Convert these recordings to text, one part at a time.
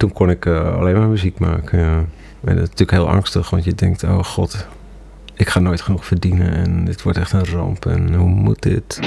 toen kon ik eh, alleen maar muziek maken. En dat is natuurlijk heel angstig, want je denkt, oh god, ik ga nooit genoeg verdienen en dit wordt echt een ramp en hoe moet dit?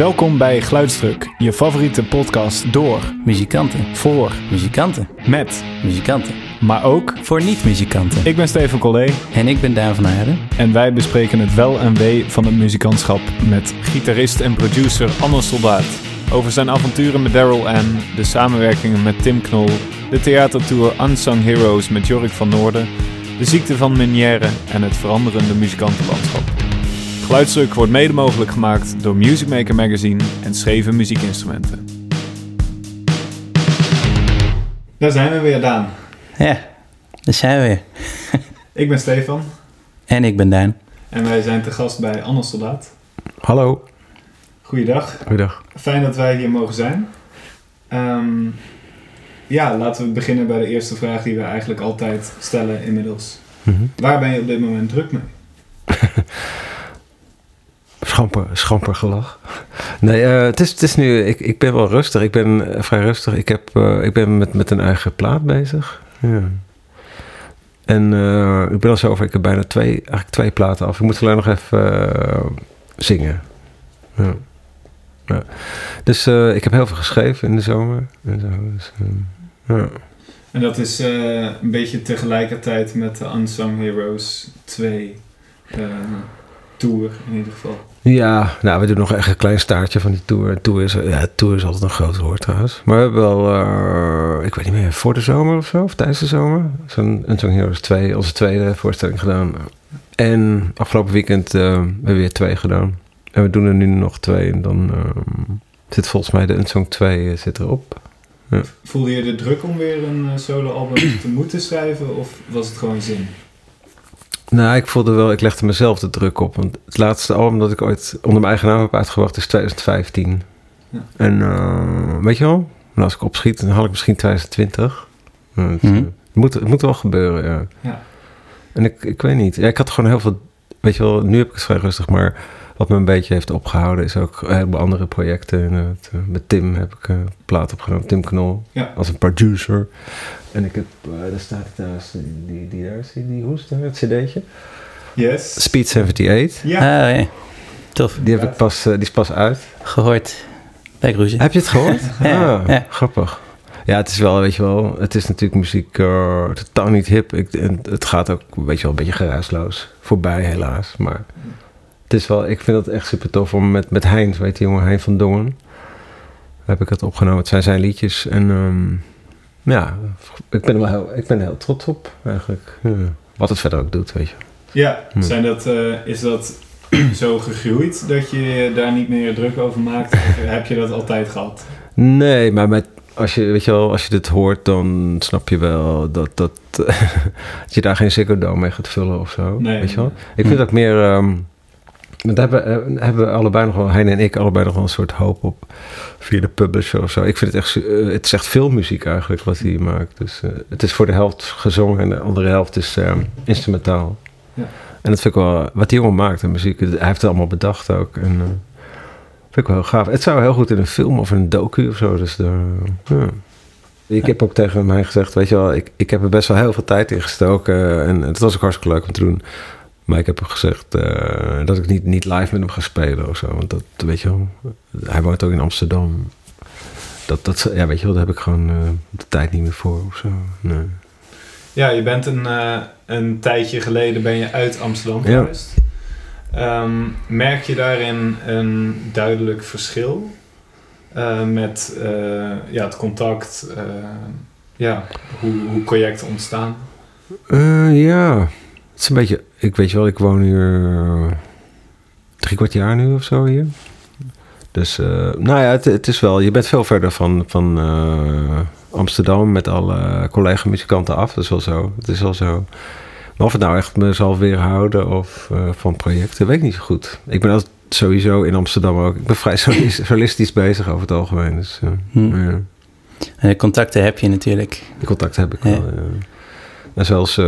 Welkom bij Geluidsdruk, je favoriete podcast door, Muzikanten. voor, Muzikanten. met, Muzikanten. maar ook. Voor niet-muzikanten. Ik ben Steven Collé En ik ben Daan van Aarden. en wij bespreken het wel en wee van het muzikantschap met gitarist en producer Anne Soldaat. Over zijn avonturen met Daryl Ann, de samenwerkingen met Tim Knol, de theatertour Unsung Heroes met Jorik van Noorden, de ziekte van Meniere en het veranderende muzikantenlandschap. Geluidsdruk wordt mede mogelijk gemaakt door Music Maker Magazine en Scheven Muziekinstrumenten. Daar zijn we weer, Daan. Ja, daar zijn we weer. Ik ben Stefan En ik ben Daan. en wij zijn te gast bij Anne Soldaat. Hallo, Goeiedag. goeiedag. Fijn dat wij hier mogen zijn. Ehm, ja, laten we beginnen bij de eerste vraag die we eigenlijk altijd stellen inmiddels. Mhm. Waar ben je op dit moment druk mee? Schamper, gelach. Nee, eh, het, is, het is nu, ik, ik ben wel rustig. Ik ben eh, vrij rustig. Ik, heb, eh, ik ben met, met een eigen plaat bezig. Ja. En ik ben al over, ik heb bijna twee, eigenlijk twee platen af. Ik moet alleen nog even zingen. Ja. Ja. Dus ik heb heel veel geschreven in de zomer. En dus, ja. En dat is een beetje tegelijkertijd met de Unsung Heroes 2 eh, tour in ieder geval. Ja, nou, we doen nog echt een klein staartje van die tour. Tour is, ja, tour is altijd een groot woord trouwens. Maar we hebben wel, eh, ik weet niet meer, voor de zomer of zo, of tijdens de zomer, zo'n Unsung Heroes 2, onze tweede voorstelling gedaan. En afgelopen weekend eh, hebben we weer twee gedaan. En we doen er nu nog twee en dan eh, zit volgens mij de Unsung 2 zit erop. Voelde je de druk om weer een solo-album te moeten schrijven of was het gewoon zin? Nou, ik voelde wel, ik legde mezelf de druk op. Want het laatste album dat ik ooit onder mijn eigen naam heb uitgebracht is 2015. Ja. En eh, weet je wel, en als ik opschiet, dan haal ik misschien 2020. Uh, het, Mhm. eh, het moet, het moet wel gebeuren, ja. Ja. En ik, ik weet niet. Ja, ik had gewoon heel veel, weet je wel, nu heb ik het vrij rustig, maar wat me een beetje heeft opgehouden is ook een heleboel andere projecten. inderdaad. Eh, met Tim heb ik een plaat opgenomen, Tim Knol, Ja. als een producer. En ik heb, eh, daar staat thuis, die, die, die daar, zie je die hoest daar, het cd'tje. Yes? Speed 78. Ja. Ah, ja. Tof. Die, heb ik pas, eh, die is pas uit. Gehoord. Bij Groezen. Heb je het gehoord? Ja, ah, ja. grappig. Ja, het is wel, weet je wel, het is natuurlijk muziek eh, totaal niet hip. Ik, en het gaat ook, weet je wel, een beetje geruisloos voorbij helaas. Maar het is wel, ik vind het echt super tof om met, met Hein, weet je, jongen Hein van Dongen, heb ik het opgenomen. Het zijn zijn liedjes en ehm, ja, ik ben er wel heel, ik ben er heel trots op eigenlijk. Ja. Wat het verder ook doet, weet je. Ja, Hm. zijn dat, eh, is dat zo gegroeid dat je daar niet meer druk over maakt? Of heb je dat altijd gehad? Nee, maar met, als, je, weet je wel, als je dit hoort, dan snap je wel dat, dat, dat je daar geen Ziggo Dome mee gaat vullen of zo. Nee, weet je wel? Ik vind ook meer... dat hebben, eh, hebben we allebei nog wel, Hein en ik, allebei nog wel een soort hoop op via de publisher of zo. Ik vind het echt, eh, het is echt filmmuziek eigenlijk wat hij maakt. Dus eh, het is voor de helft gezongen en de andere helft is ehm, instrumentaal. Ja. En dat vind ik wel, wat die jongen maakt, de muziek, hij heeft het allemaal bedacht ook. En, Vind ik wel heel gaaf. Het zou heel goed in een film of in een docu of zo. Dus. Ik heb ook tegen mij gezegd, weet je wel, ik, ik heb er best wel heel veel tijd in gestoken. En het was ook hartstikke leuk om te doen. Maar ik heb hem gezegd eh, dat ik niet, niet live met hem ga spelen of zo. Want dat, weet je wel, hij woont ook in Amsterdam. Dat, dat, ja, weet je wel, daar heb ik gewoon eh, de tijd niet meer voor of zo. Nee. Ja, je bent een, eh, een tijdje geleden ben je uit Amsterdam Ja. geweest. Ehm, merk je daarin een duidelijk verschil met ja, het contact, ja, hoe, hoe projecten ontstaan? Ja, het is een beetje. Ik weet je wel, ik woon hier drie kwart jaar nu of zo hier. Dus, eh, nou ja, het, het is wel. Je bent veel verder van, van eh, Amsterdam met alle collega-muzikanten af. Dat is wel zo. Het is wel zo. Maar of het nou echt me zal weerhouden of eh, van projecten, weet ik niet zo goed. Ik ben altijd sowieso in Amsterdam ook. Ik ben vrij solis- solistisch bezig over het algemeen. Dus, Hm. ja. En de contacten heb je natuurlijk. Die contact heb ik Ja. wel. ja. En zelfs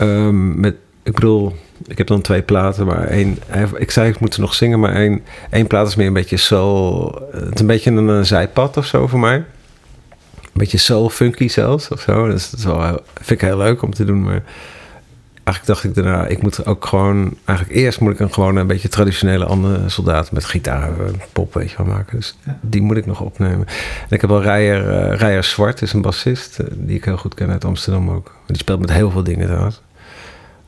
ehm, met ik bedoel, ik heb dan twee platen, maar één... Ik zei, ik moet er nog zingen, maar één, één plaat is meer een beetje soul... Het is een beetje een, een zijpad of zo voor mij. Een beetje soul funky zelfs of zo. Dus dat is wel, heel- vind ik heel leuk om te doen, maar... Eigenlijk dacht ik daarna, ik moet ook gewoon... Eigenlijk eerst moet ik een gewoon een beetje traditionele andere soldaat met gitaar, eh, pop, weet je wel, maken. Dus Ja. die moet ik nog opnemen. En ik heb wel Rijer, eh, Rijer Zwart, is een bassist, eh, die ik heel goed ken uit Amsterdam ook. Die speelt met heel veel dingen trouwens.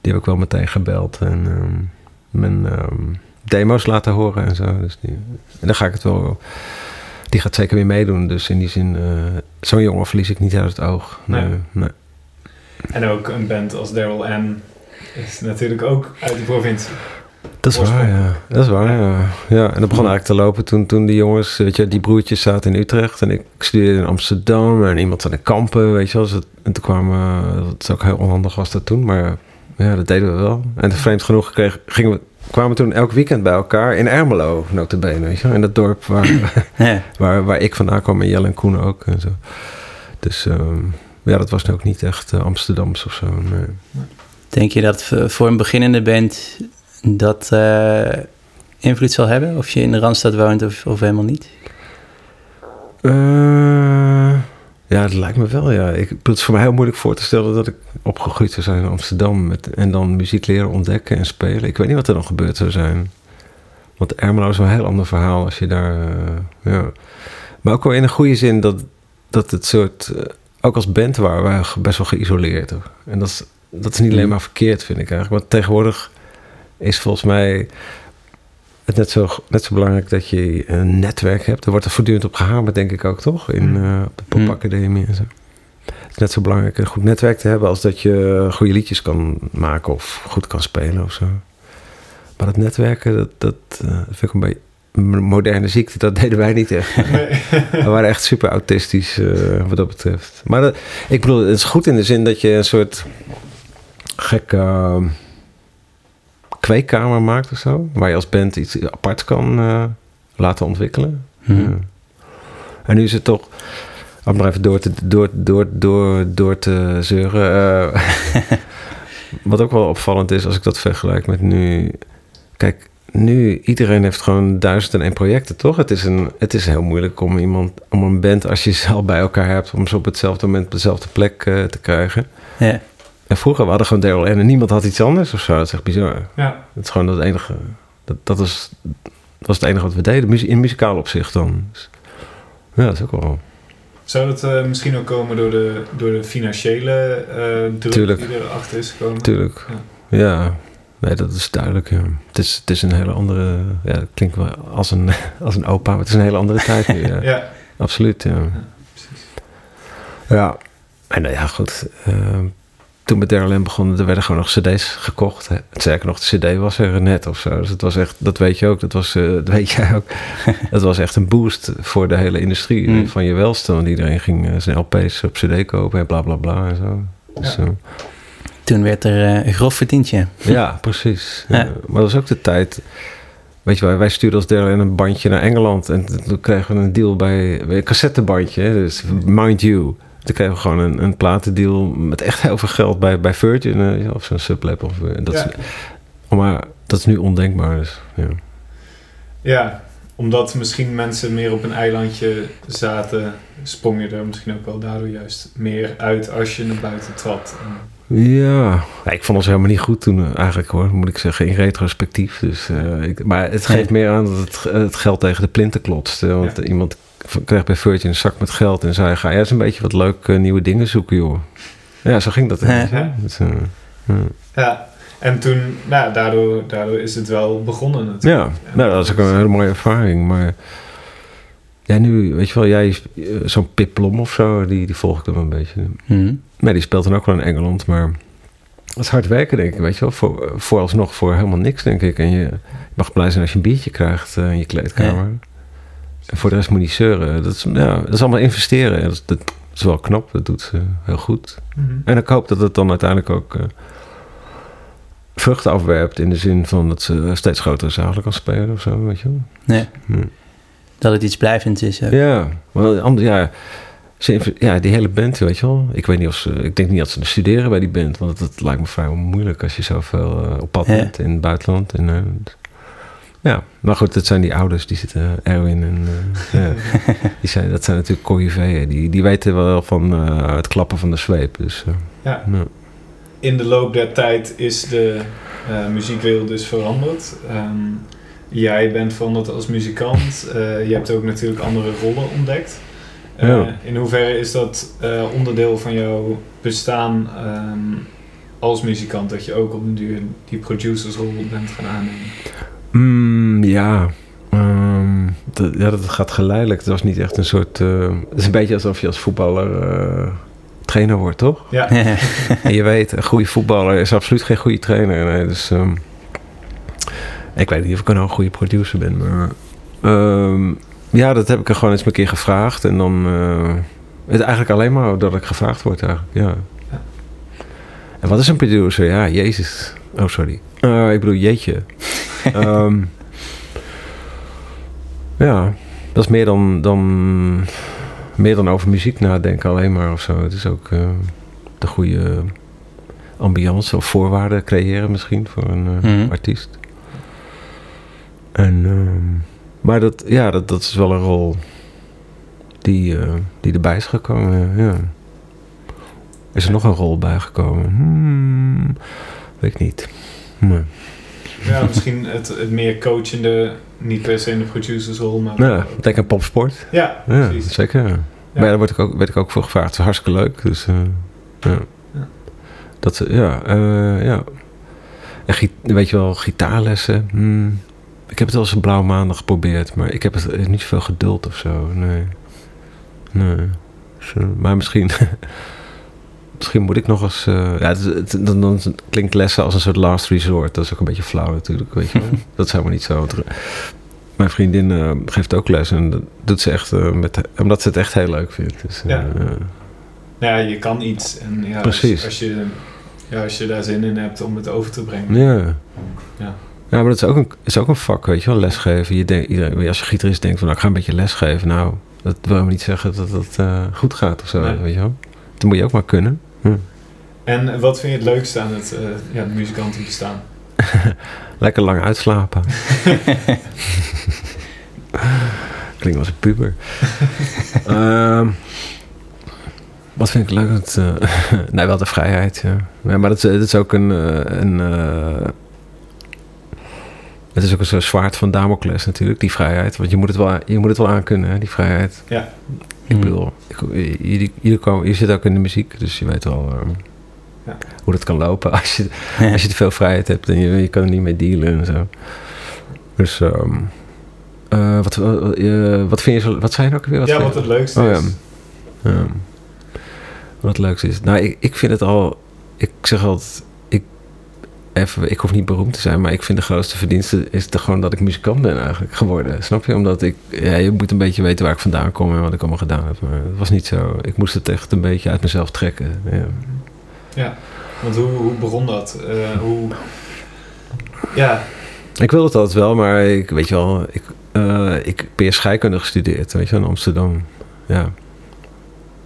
Die heb ik wel meteen gebeld en ehm, mijn ehm, demo's laten horen en zo. Dus die, en dan ga ik het wel... Die gaat zeker weer meedoen, dus in die zin... eh, Zo'n jongen verlies ik niet uit het oog. Nee, Nee. nee. En ook een band als Daryl N. is natuurlijk ook uit de provincie. Dat is Oorsprong. waar, ja. Dat is waar, ja. ja. En dat begon eigenlijk te lopen toen, toen die jongens, weet je, die broertjes zaten in Utrecht en ik studeerde in Amsterdam en iemand aan de kampen, weet je wel. Dus het- En toen kwamen, dat is ook heel onhandig was dat toen, maar ja, dat deden we wel. En vreemd genoeg kreeg, gingen we, kwamen we toen elk weekend bij elkaar in Ermelo, notabene, weet je. In dat dorp waar, Ja. waar, waar ik vandaan kwam en Jelle en Koen ook en zo. Dus ehm, ja, dat was nu ook niet echt Amsterdams of zo, nee. Denk je dat voor een beginnende band dat eh, invloed zal hebben? Of je in de Randstad woont of, of helemaal niet? Eh, ja, dat lijkt me wel, ja. Ik, het is voor mij heel moeilijk voor te stellen dat ik opgegroeid zou zijn in Amsterdam. Met, en dan muziek leren ontdekken en spelen. Ik weet niet wat er dan gebeurd zou zijn. Want Ermelo is wel een heel ander verhaal als je daar... eh, ja. Maar ook wel in een goede zin dat, dat het soort... eh, ook als band waren wij best wel geïsoleerd. hoor. En dat is, dat is niet alleen Mm. maar verkeerd, vind ik eigenlijk. Want tegenwoordig is volgens mij het net zo, net zo belangrijk dat je een netwerk hebt. Er wordt er voortdurend op gehamerd, denk ik ook, toch? In eh, op de popacademie en zo. Het is net zo belangrijk een goed netwerk te hebben... als dat je goede liedjes kan maken of goed kan spelen of zo. Maar dat netwerken, dat, dat eh, vind ik een beetje... moderne ziekte, dat deden wij niet echt. We waren echt super autistisch eh, wat dat betreft. Maar dat, ik bedoel, het is goed in de zin dat je een soort gekke uh, kweekkamer maakt of zo. Waar je als band iets apart kan eh, laten ontwikkelen. Hm. Ja. En nu is het toch, om maar even door te, door, door, door, door te zeuren. eh, wat ook wel opvallend is als ik dat vergelijk met nu. Kijk, nu iedereen heeft gewoon duizend en één projecten, toch? Het is, een, het is heel moeilijk om iemand, om een band als je ze al bij elkaar hebt, om ze op hetzelfde moment op dezelfde plek eh, te krijgen. Ja. En vroeger we hadden gewoon Daryl en niemand had iets anders of zo. Dat is echt bizar. Ja. Dat is gewoon het enige. Dat, dat, is, dat was het enige wat we deden. In muzikaal opzicht dan. Dus, ja, dat is ook wel. Zou dat eh, misschien ook komen door de, door de financiële eh druk Tuurlijk. die erachter is gekomen? Natuurlijk. Ja. Nee, dat is duidelijk. Ja. Het, is, het is een hele andere. Ja, het klinkt wel als een, als een opa, maar het is een hele andere tijd nu. Ja. Ja, Absoluut. Ja. precies. ja. En nou ja, goed. eh, toen met Daryl begonnen, er werden gewoon nog cd's gekocht. Hè. Sterker nog, de cd was er net of zo. Dus het was echt, dat weet je ook, dat, was, eh, dat weet jij ook. dat was echt een boost voor de hele industrie Mm. van je welstand. Iedereen ging eh, zijn LP's op cd kopen en bla bla bla en zo. Dus, Ja. eh, Toen werd er eh, grof verdiend, ja. precies. Ja. Maar dat was ook de tijd. Weet je wij stuurden als derde een bandje naar Engeland. En toen kregen we een deal bij, bij een cassettebandje. Dus mind you. Toen kregen we gewoon een, een platendeal met echt heel veel geld bij, bij Virgin. eh, of zo'n sublab. Of, eh, dat, Ja. is, maar dat is nu ondenkbaar. Dus, ja. Ja, omdat misschien mensen meer op een eilandje zaten, sprong je er misschien ook wel daardoor juist meer uit als je naar buiten trad. Ja, Ja, ik vond ons helemaal niet goed toen eh, eigenlijk hoor, moet ik zeggen, in retrospectief. Dus, ik, maar het geeft meer aan dat het, het geld tegen de plinten klotste. Want Ja. iemand kreeg bij Virgin een zak met geld en zei, ga jij eens een beetje wat leuk eh, nieuwe dingen zoeken joh. Ja, zo ging dat. Hè. Dus, eh, ja. Ja, en toen, nou, daardoor, daardoor is het wel begonnen natuurlijk. ja, nou, dat is ook een hele mooie ervaring. Maar ja, nu, weet je wel, jij, eh, zo'n Pip Plom of zo, die, die volg ik dan een beetje. Hm. Nee, die speelt dan ook wel in Engeland, maar dat is hard werken, denk ik, weet je wel. Voor, vooralsnog voor helemaal niks, denk ik. En je, je mag blij zijn als je een biertje krijgt in je kleedkamer. En voor de rest moet je niet zeuren. Dat is, ja, dat is allemaal investeren. En Dat, is- dat is wel knap, dat doet ze heel goed. Mhm. En ik hoop dat het dan uiteindelijk ook eh, vruchten afwerpt... in de zin van dat ze steeds grotere zalen kan spelen of zo, weet je wel. Nee, Hm. dat het iets blijvends is. ook. Ja, want anders, ja, Ze ja, die hele band, weet je wel. Ik weet niet of ze, ik denk niet dat ze studeren bij die band, want dat lijkt me vrij moeilijk als je zoveel eh, op pad Ja. bent in het buitenland. En, eh, ja, maar goed, dat zijn die ouders, die zitten, Erwin en eh, ja, die zijn, dat zijn natuurlijk corriveeën. Die, die weten wel van eh, het klappen van de zweep. Dus, eh, Ja. ja. In de loop der tijd is de eh, muziekwereld dus veranderd. Ehm, jij bent veranderd als muzikant. Eh, je hebt ook natuurlijk andere rollen ontdekt. Eh, Ja. In hoeverre is dat eh, onderdeel van jouw bestaan ehm, als muzikant? Dat je ook op een duur die producersrol bent gaan aannemen? Mm, ja. Ehm, dat, ja, dat gaat geleidelijk. Het was niet echt een soort... eh, het is een beetje alsof je als voetballer eh, trainer wordt, toch? Ja, En je weet, een goede voetballer is absoluut geen goede trainer. Nee, dus, ehm, ik weet niet of ik nou een goede producer ben, maar... ehm, ja, dat heb ik er gewoon eens een keer gevraagd. En dan... eh, het eigenlijk alleen maar dat ik gevraagd word eigenlijk, ja. Ja. En wat is een producer? Ja, jezus. Oh, sorry. Eh, ik bedoel, jeetje. Ehm, ja, dat is meer dan, dan, meer dan over muziek nadenken alleen maar of zo. Het is ook eh, de goede ambiance of voorwaarden creëren misschien voor een eh, Mhm. artiest. En, ehm, maar dat, ja, dat, dat is wel een rol die, eh, die erbij is gekomen. Ja. Is er nog een rol bijgekomen? Hmm, weet ik niet. Nee. Ja misschien het, het meer coachende, niet per se in de producersrol, maar... Ja, denk aan popsport. Ja, Ja, precies. zeker. Ja. Maar ja, daar word ik ook, werd ik ook voor gevraagd. Het is hartstikke leuk. Dus eh, ja. Ja. Dat, ze- ja, eh, ja. En weet je wel, gitaarlessen. hmm. Ik heb het wel eens een blauwe maandag geprobeerd. Maar ik heb het eh, niet zoveel geduld of zo. Nee. Nee. Eh, maar misschien... Misschien moet ik nog eens... eh, ja, het, dan, dan klinkt lessen als een soort last resort. Dat is ook een beetje flauw natuurlijk, weet je wel. dat is helemaal niet zo. Mijn vriendin eh, geeft ook les en dat doet ze echt eh, met, omdat ze het echt heel leuk vindt. Dus, Ja. Nou ja, je kan iets. En ja, Precies. Als, als je, ja, als je daar zin in hebt om het over te brengen. ja. Ja. Ja, maar dat is ook een, is ook een vak, weet je wel, lesgeven. Je denkt, iedereen, als je gitarist denkt van, nou, ik ga een beetje lesgeven. Nou, dat wil helemaal niet zeggen dat het eh, goed gaat of zo, Nee. weet je wel. Dat moet je ook maar kunnen. Hm. En wat vind je het leukste aan het, eh ja, het muzikantenbestaan? Lekker lang uitslapen. Klinkt als een puber. Ehm, wat vind ik leuk? Het, eh, nee, wel de vrijheid, ja. ja maar dat is, dat is ook een... eh, een het is ook een soort zwaard van Damocles natuurlijk, die vrijheid. Want je moet het wel, je moet het wel aankunnen, hè, die vrijheid. Ja. Ik Mm. bedoel, ik, je, je, zit ook in de muziek, dus je weet wel ehm, Ja. hoe dat kan lopen. Als je, als je te veel vrijheid hebt en je, je kan er niet mee dealen en zo. Dus, ehm, eh, wat, wat, eh, wat vind je zo, wat zijn er ook weer? Wat ja, wat het leukste Oh, ja. is. Ehm, wat het leukste is. Nou, ik, ik vind het al. Ik zeg altijd. Ik, even, ik hoef niet beroemd te zijn, maar ik vind de grootste verdienste is toch gewoon dat ik muzikant ben eigenlijk geworden. Snap je? Omdat ik. Ja, je moet een beetje weten waar ik vandaan kom en wat ik allemaal gedaan heb. Maar het was niet zo. Ik moest het echt een beetje uit mezelf trekken. Ja. Ja, want hoe, hoe begon dat? Eh, hoe... Ja, Ik wilde het altijd wel, maar ik weet je wel. Ik, eh, ik heb scheikunde gestudeerd, weet je, in Amsterdam. Ja.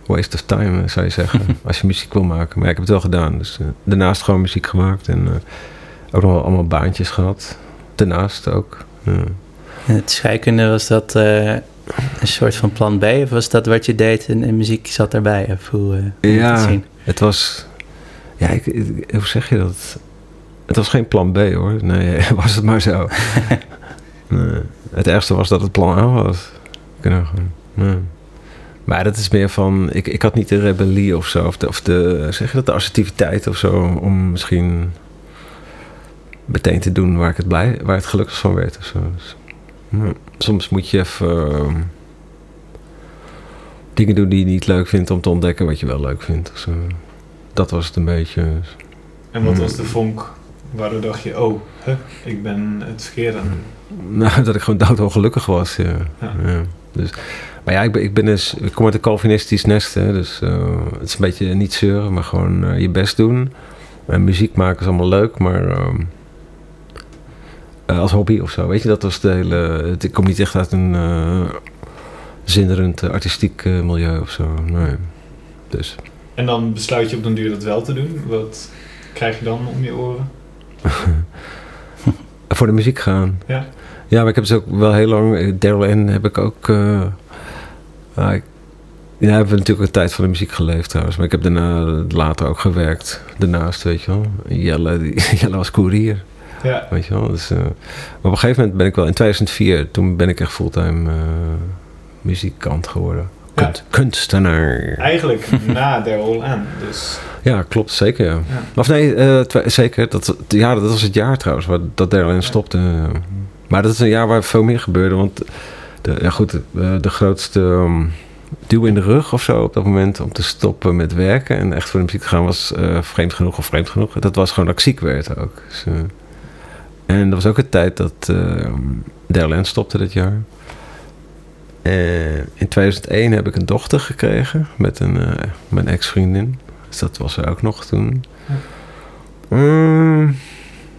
Waste of time, eh, zou je zeggen. als je muziek wil maken. Maar ja, ik heb het wel gedaan. Dus eh, daarnaast gewoon muziek gemaakt. En eh, ook nog wel allemaal baantjes gehad. Daarnaast ook. Ja. En Het scheikunde, was dat een soort van plan B? Of was dat wat je deed en, en muziek zat daarbij? Of hoe, hoe Ja. het zien? Het was... Ja, ik, ik- hoe zeg je dat? Het was geen plan B hoor. Nee, was het maar zo. nee. Het ergste was dat het plan A was. Kunnen gewoon. Nee. Maar dat is meer van... Ik, ik had niet de rebellie of zo. Of de, of de, zeg je dat, de assertiviteit of zo. Om misschien meteen te doen waar ik het blij... Waar het gelukkig van werd of zo. Dus, ja. Soms moet je even... ehm, dingen doen die je niet leuk vindt om te ontdekken wat je wel leuk vindt. of zo. Dat was het een beetje. en wat Hmm. was de vonk waardoor dacht je, oh, huh, ik ben het verkeerde doen? Nou, dat ik gewoon doodongelukkig was. Ja. Ja. Ja. Dus, maar ja, ik, ben, ik, ben dus, ik kom uit een Calvinistisch nest. Hè, dus eh, het is een beetje niet zeuren, maar gewoon eh, je best doen. En muziek maken is allemaal leuk, maar ehm, eh, als hobby of zo. Weet je, dat was de hele... het- ik kom niet echt uit een... zinderend artistiek milieu of zo. Nee. Dus. En dan besluit je op den duur dat wel te doen. Wat krijg je dan om je oren? Voor de muziek gaan. Ja. Ja, maar ik heb dus ook wel heel lang... Daryl N heb ik ook... ah, ik, ja, hebben we natuurlijk een tijd van de muziek geleefd trouwens. Maar ik heb daarna later ook gewerkt. Daarnaast, weet je wel. Jelle, die, Jelle was koerier. Ja. Weet je wel. Dus, eh, maar op een gegeven moment ben ik wel... In 2004, toen ben ik echt fulltime eh, muzikant geworden. Ja. Kunst, Kunstenaar. Eigenlijk na Daryl Ann. Dus Ja, klopt. Zeker, ja. ja. Of nee, eh, zeker. Dat, ja, dat was het jaar trouwens, waar, dat Darlene stopte. Maar dat is een jaar waar veel meer gebeurde. Want de, ja, goed, de, de grootste um, duw in de rug of zo op dat moment om te stoppen met werken en echt voor de muziek te gaan was eh, vreemd genoeg of vreemd genoeg. Dat was gewoon dat ik ziek werd ook. Dus, eh, en dat was ook een tijd dat uh, Darlene stopte dit jaar. In 2001 heb ik een dochter gekregen met een, eh, mijn ex-vriendin. Dus dat was er ook nog toen. Mm,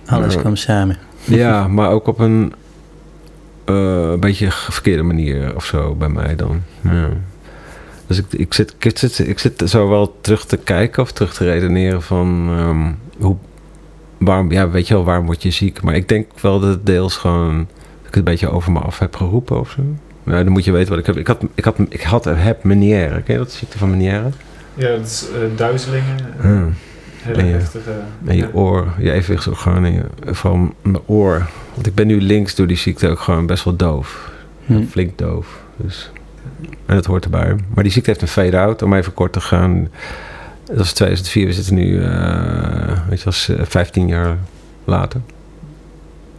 Alles Ja. kwam samen. ja, maar ook op een eh, beetje verkeerde manier of zo bij mij dan. Ja. Dus ik, ik, zit, ik, zit, ik zit zo wel terug te kijken of terug te redeneren van ehm, hoe, waarom, ja, weet je wel, waarom word je ziek? Maar ik denk wel dat het deels gewoon, dat ik het een beetje over me af heb geroepen of zo. Nou, dan moet je weten wat ik heb. Ik had, ik had, ik had heb Meniere. Ken je dat, de ziekte van Meniere? ja, dat is eh, duizelingen. Ja. Hele En je- heftige... En je ja. oor, je evenwichtsorganen, je, van mijn oor. Want ik ben nu links door die ziekte ook gewoon best wel doof. Hm. Flink doof. Dus. En dat hoort erbij. Maar die ziekte heeft een fade-out, om even kort te gaan. Dat was 2004, we zitten nu, eh, weet je, als 15 jaar later.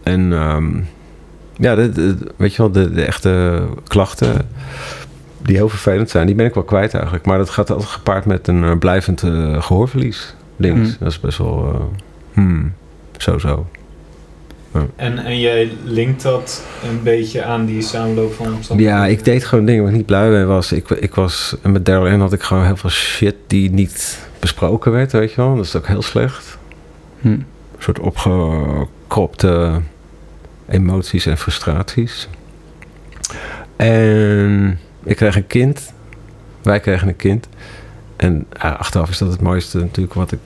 En ehm, ja, de, de- weet je wel, de, de echte klachten die heel vervelend zijn, die ben ik wel kwijt eigenlijk. Maar dat gaat altijd gepaard met een eh, blijvend eh, gehoorverlies. Links. Hmm. Dat is best wel, eh, hmm, zo zo. En, en jij linkt dat een beetje aan die samenloop van omstandigheden? Ja, ik deed gewoon dingen waar ik niet blij mee was. Ik, ik was, en met Daryl had ik gewoon heel veel shit die niet besproken werd, weet je wel. Dat is ook heel slecht. Hm. Een soort opgekropte emoties en frustraties. En ik kreeg een kind. Wij kregen een kind. En ja, achteraf is dat het mooiste natuurlijk wat ik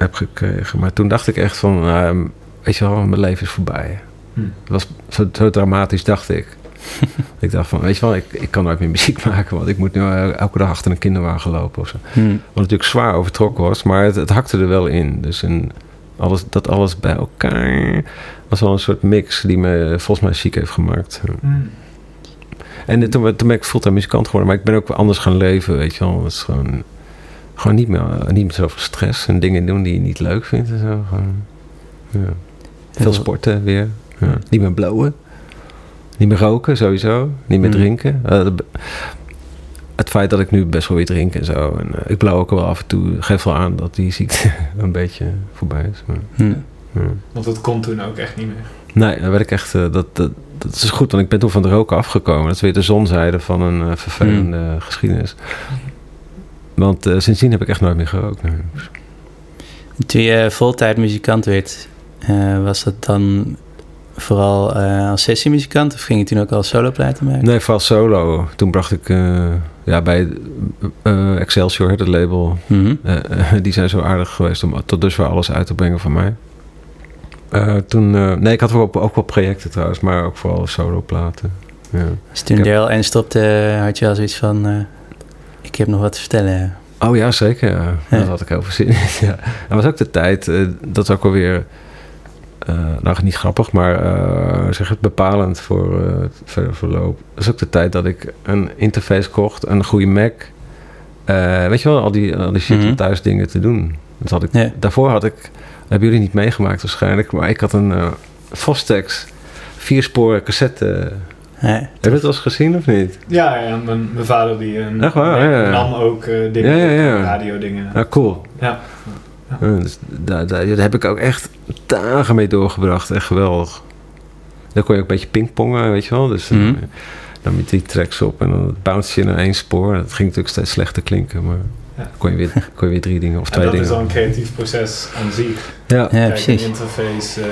heb gekregen. Maar toen dacht ik echt van, nou, weet je wel, mijn leven is voorbij. Hm. Het was zo, zo dramatisch, dacht ik. ik dacht van, weet je wel, ik, ik kan nooit meer muziek maken, want ik moet nu eh, elke dag achter een kinderwagen lopen of zo. Hm. Wat natuurlijk zwaar overtrokken was, maar het, het hakte er wel in. Dus een, alles, dat alles bij elkaar was wel een soort mix die me volgens mij ziek heeft gemaakt. Hm. En eh, toen, ben- toen ben ik fulltime muzikant geworden, maar ik ben ook anders gaan leven, weet je wel. Het is gewoon, gewoon niet, meer, eh, niet meer zoveel stress en dingen doen die je niet leuk vindt en zo. Gewoon, ja. Veel sporten weer. Ja. Niet meer blowen. Niet meer roken, sowieso. Niet meer Mm. drinken. Eh, het feit dat ik nu best wel weer drink en zo. En eh, ik blauw ook wel af en toe. Geeft wel aan dat die ziekte een beetje voorbij is. Maar, Hm. ja. Want dat kon toen ook echt niet meer. Nee, dan werd ik echt... eh, dat, dat, dat is goed, want ik ben toen van de roken afgekomen. Dat is weer de zonzijde van een eh, vervelende geschiedenis. Want eh, sindsdien heb ik echt nooit meer gerookt. nee. Toen je voltijd muzikant werd, eh, was dat dan vooral eh, als sessiemuzikant of ging je toen ook al soloplaten maken? Nee, vooral solo. Toen bracht ik ja, bij Excelsior, het label... Mhm. Die zijn zo aardig geweest om tot dusver alles uit te brengen van mij. Toen, nee, ik had ook, ook wel projecten trouwens, maar ook vooral soloplaten. Ja. Dus toen Daryl en stopte, had je al zoiets van, ik heb nog wat te vertellen. Oh ja, zeker. Ja. Daar had ik heel veel zin in. ja. Dat was ook de tijd, eh, dat is ook alweer, eh nou niet grappig, maar eh, zeg het bepalend voor het verder verloop. Dat is ook de tijd dat ik een interface kocht, een goede Mac. Weet je wel, al die, al die shit Mhm. thuis dingen te doen. Dat had ik, Ja. Daarvoor had ik, hebben jullie niet meegemaakt waarschijnlijk, maar ik had een Fostex viersporen cassette. Heb je het al eens gezien of niet? Ja, ja mijn, mijn vader die eh, Echt waar? Ja, ja. nam ook eh, dingen, Ja, ja, ja. radio dingen. Nou, cool. Ja. Ja, dus daar, daar, daar heb ik ook echt dagen mee doorgebracht. Echt geweldig. Dan kon je ook een beetje pingpongen, weet je wel. Dus Mhm. eh, dan met die tracks op en dan bounce je naar één spoor. Dat ging natuurlijk steeds slechter klinken, maar Ja. kon je, weer, kon je weer drie dingen of En twee dat is dingen. dan een creatief proces aan zich. Ja. ja Kijk, precies. een interface, eh,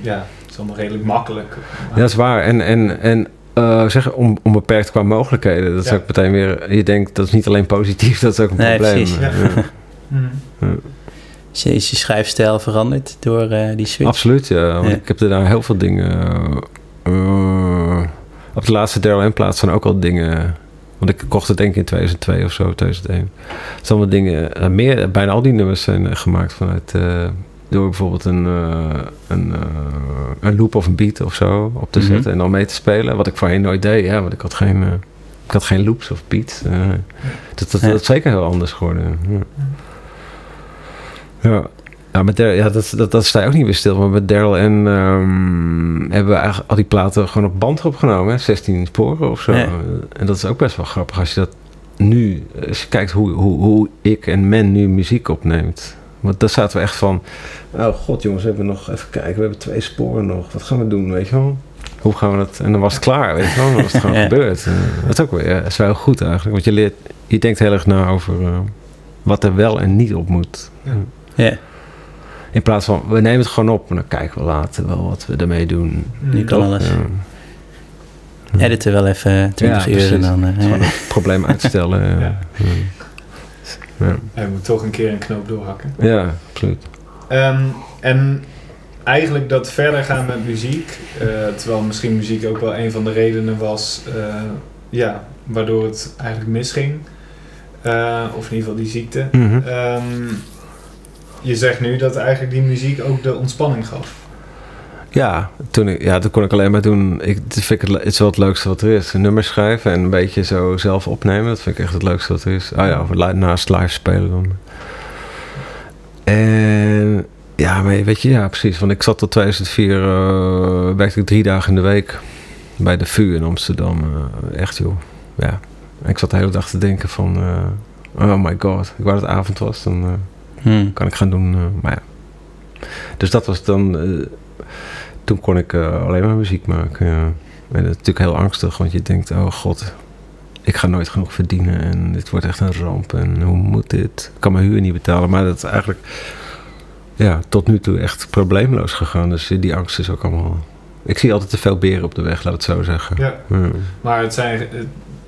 ja, allemaal redelijk makkelijk. Ja, dat is waar. En, en, en eh, zeg, on, onbeperkt qua mogelijkheden. Dat is Ja. ook meteen weer... Je denkt, dat is niet alleen positief, dat is ook een Nee, probleem. precies. Ja. Ja. Is je, is je schrijfstijl veranderd door eh, die switch? Absoluut, ja. Want Ja. ik heb er daar heel veel dingen... eh, op de laatste Daryl M plaats zijn ook al dingen... Want ik kocht het denk ik in 2002 of zo, 2001. Er zijn allemaal dingen... meer, bijna al die nummers zijn gemaakt vanuit... door bijvoorbeeld een, eh, een, eh, een loop of een beat of zo op te Mhm. zetten en dan mee te spelen. Wat ik voorheen nooit deed, ja, want ik had geen, eh, ik had geen loops of beats. dat, dat, Ja. dat is zeker heel anders geworden. Ja, ja. ja, met Daryl, ja dat, dat, dat sta je ook niet weer stil. Maar met Daryl en ehm, hebben we eigenlijk al die platen gewoon op band opgenomen. Hè? 16 sporen of zo. Ja. En dat is ook best wel grappig als je dat nu, als je kijkt hoe, hoe, hoe ik en men nu muziek opneemt. Want daar zaten we echt van, oh god jongens, we hebben nog, even kijken, we hebben twee sporen nog. Wat gaan we doen, weet je wel? Hoe gaan we dat? En dan was het klaar, weet je wel? Dan was het gewoon Ja. gebeurd. En dat is ook weer, ja, dat is wel heel goed eigenlijk. Want je leert, je denkt heel erg na over eh, wat er wel en niet op moet. Ja. Ja, In plaats van, we nemen het gewoon op en dan kijken we later wel wat we ermee doen. nu kan alles. Ja. Editen wel even 20 Ja, uur en dan... eh, Het probleem uitstellen. ja. Hij moet toch een keer een knoop doorhakken. ja, absoluut. Ehm, en eigenlijk dat verder gaan met muziek, eh, terwijl misschien muziek ook wel een van de redenen was, eh, ja, waardoor het eigenlijk misging. Eh, of in ieder geval die ziekte. Mhm. Ehm, je zegt nu dat eigenlijk die muziek ook de ontspanning gaf. Ja, toen ik, ja, dat kon ik alleen maar doen. Ik, dat vind ik het, het is wel het leukste wat er is. Een nummer schrijven en een beetje zo zelf opnemen. Dat vind ik echt het leukste wat er is. Ah ja, naast live spelen dan. En ja, maar weet je, ja, precies. Want ik zat tot 2004, eh, werkte ik drie dagen in de week bij de VU in Amsterdam. Eh, echt joh, ja. En ik zat de hele dag te denken van, eh, oh my god. Ik wou dat het avond was, dan... hmm. kan ik gaan doen. maar ja. Dus dat was dan. eh, toen kon ik eh, alleen maar muziek maken. Ja. En dat is natuurlijk heel angstig, want je denkt: oh god, ik ga nooit genoeg verdienen en dit wordt echt een ramp. En hoe moet dit? Ik kan mijn huur niet betalen. Maar dat is eigenlijk ja, tot nu toe echt probleemloos gegaan. Dus die angst is ook allemaal. Ik zie altijd te veel beren op de weg, laat het zo zeggen. Ja. Ja. Maar het zijn,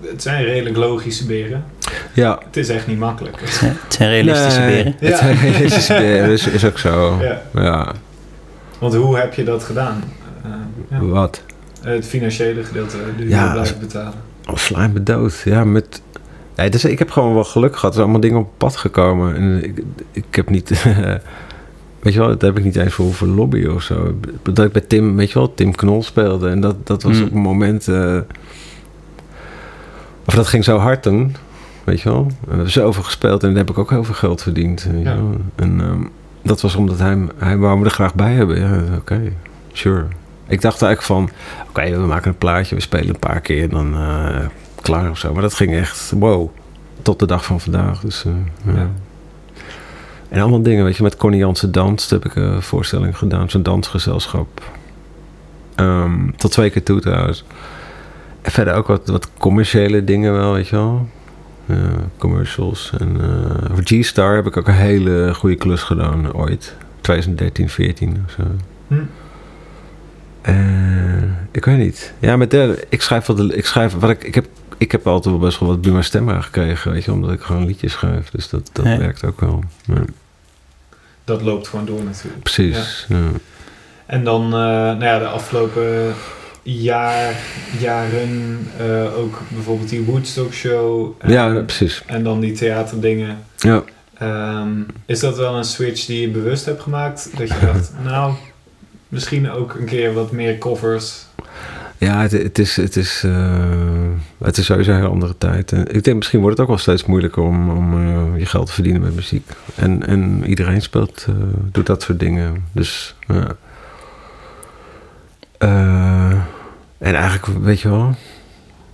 het zijn redelijk logische beren. Ja, Het is echt niet makkelijk. Het zijn realistische Nee. beren. Ja. het zijn realistische beren, is, is ook zo. Ja. ja. Want hoe heb je dat gedaan? Eh, ja. Wat? Het financiële gedeelte, de Ja, huur blijven betalen. Oh, sla me dood. Ja, met... Nee, dus ik heb gewoon wel geluk gehad. Er zijn allemaal dingen op pad gekomen. En ik, ik heb niet... weet je wel, daar heb ik niet eens voor hoeven lobbyen of zo. Dat ik bij Tim, weet je wel, Tim Knol speelde. En dat, dat was Mm. op een moment... eh, of dat ging zo hard toen. Weet je wel. We hebben zoveel gespeeld en daar heb ik ook heel veel geld verdiend. Weet Ja. wel. En ehm, dat was omdat hij, hij wou me er graag bij hebben. Ja, oké, sure. Ik dacht eigenlijk van, oké, we maken een plaatje, we spelen een paar keer en dan eh, klaar of zo. Maar dat ging echt, wow, tot de dag van vandaag. Dus, eh, ja. Ja. En allemaal dingen, weet je, met Connie Jansen Dans heb ik een voorstelling gedaan, zo'n dansgezelschap. Ehm, tot twee keer toe trouwens. En verder ook wat, wat commerciële dingen wel, weet je wel. Ja, commercials. En eh, voor G-Star heb ik ook een hele goede klus gedaan ooit. 2013, 14 of zo. Hm. Eh, ik weet niet. Ja, met derde, ik schrijf wel de, ik schrijf wat ik, ik heb, ik heb altijd wel best wel wat Buma Stemra gekregen, weet je, omdat ik gewoon liedjes schrijf. Dus dat, dat Ja. werkt ook wel. Ja, Dat loopt gewoon door natuurlijk. precies. Ja. En dan, eh, nou ja, de afgelopen jaar, jaren eh, ook bijvoorbeeld die Woodstock show. En, Ja, precies. En dan die theaterdingen. Ja. Ehm, is dat wel een switch die je bewust hebt gemaakt? Dat je dacht, nou, misschien ook een keer wat meer covers. Ja, het, het, is, het, is, eh, het is sowieso een andere tijd. En ik denk misschien wordt het ook wel steeds moeilijker om, om eh, je geld te verdienen met muziek. En, en iedereen speelt, eh, doet dat soort dingen. Dus ja. Eh, en eigenlijk, weet je wel,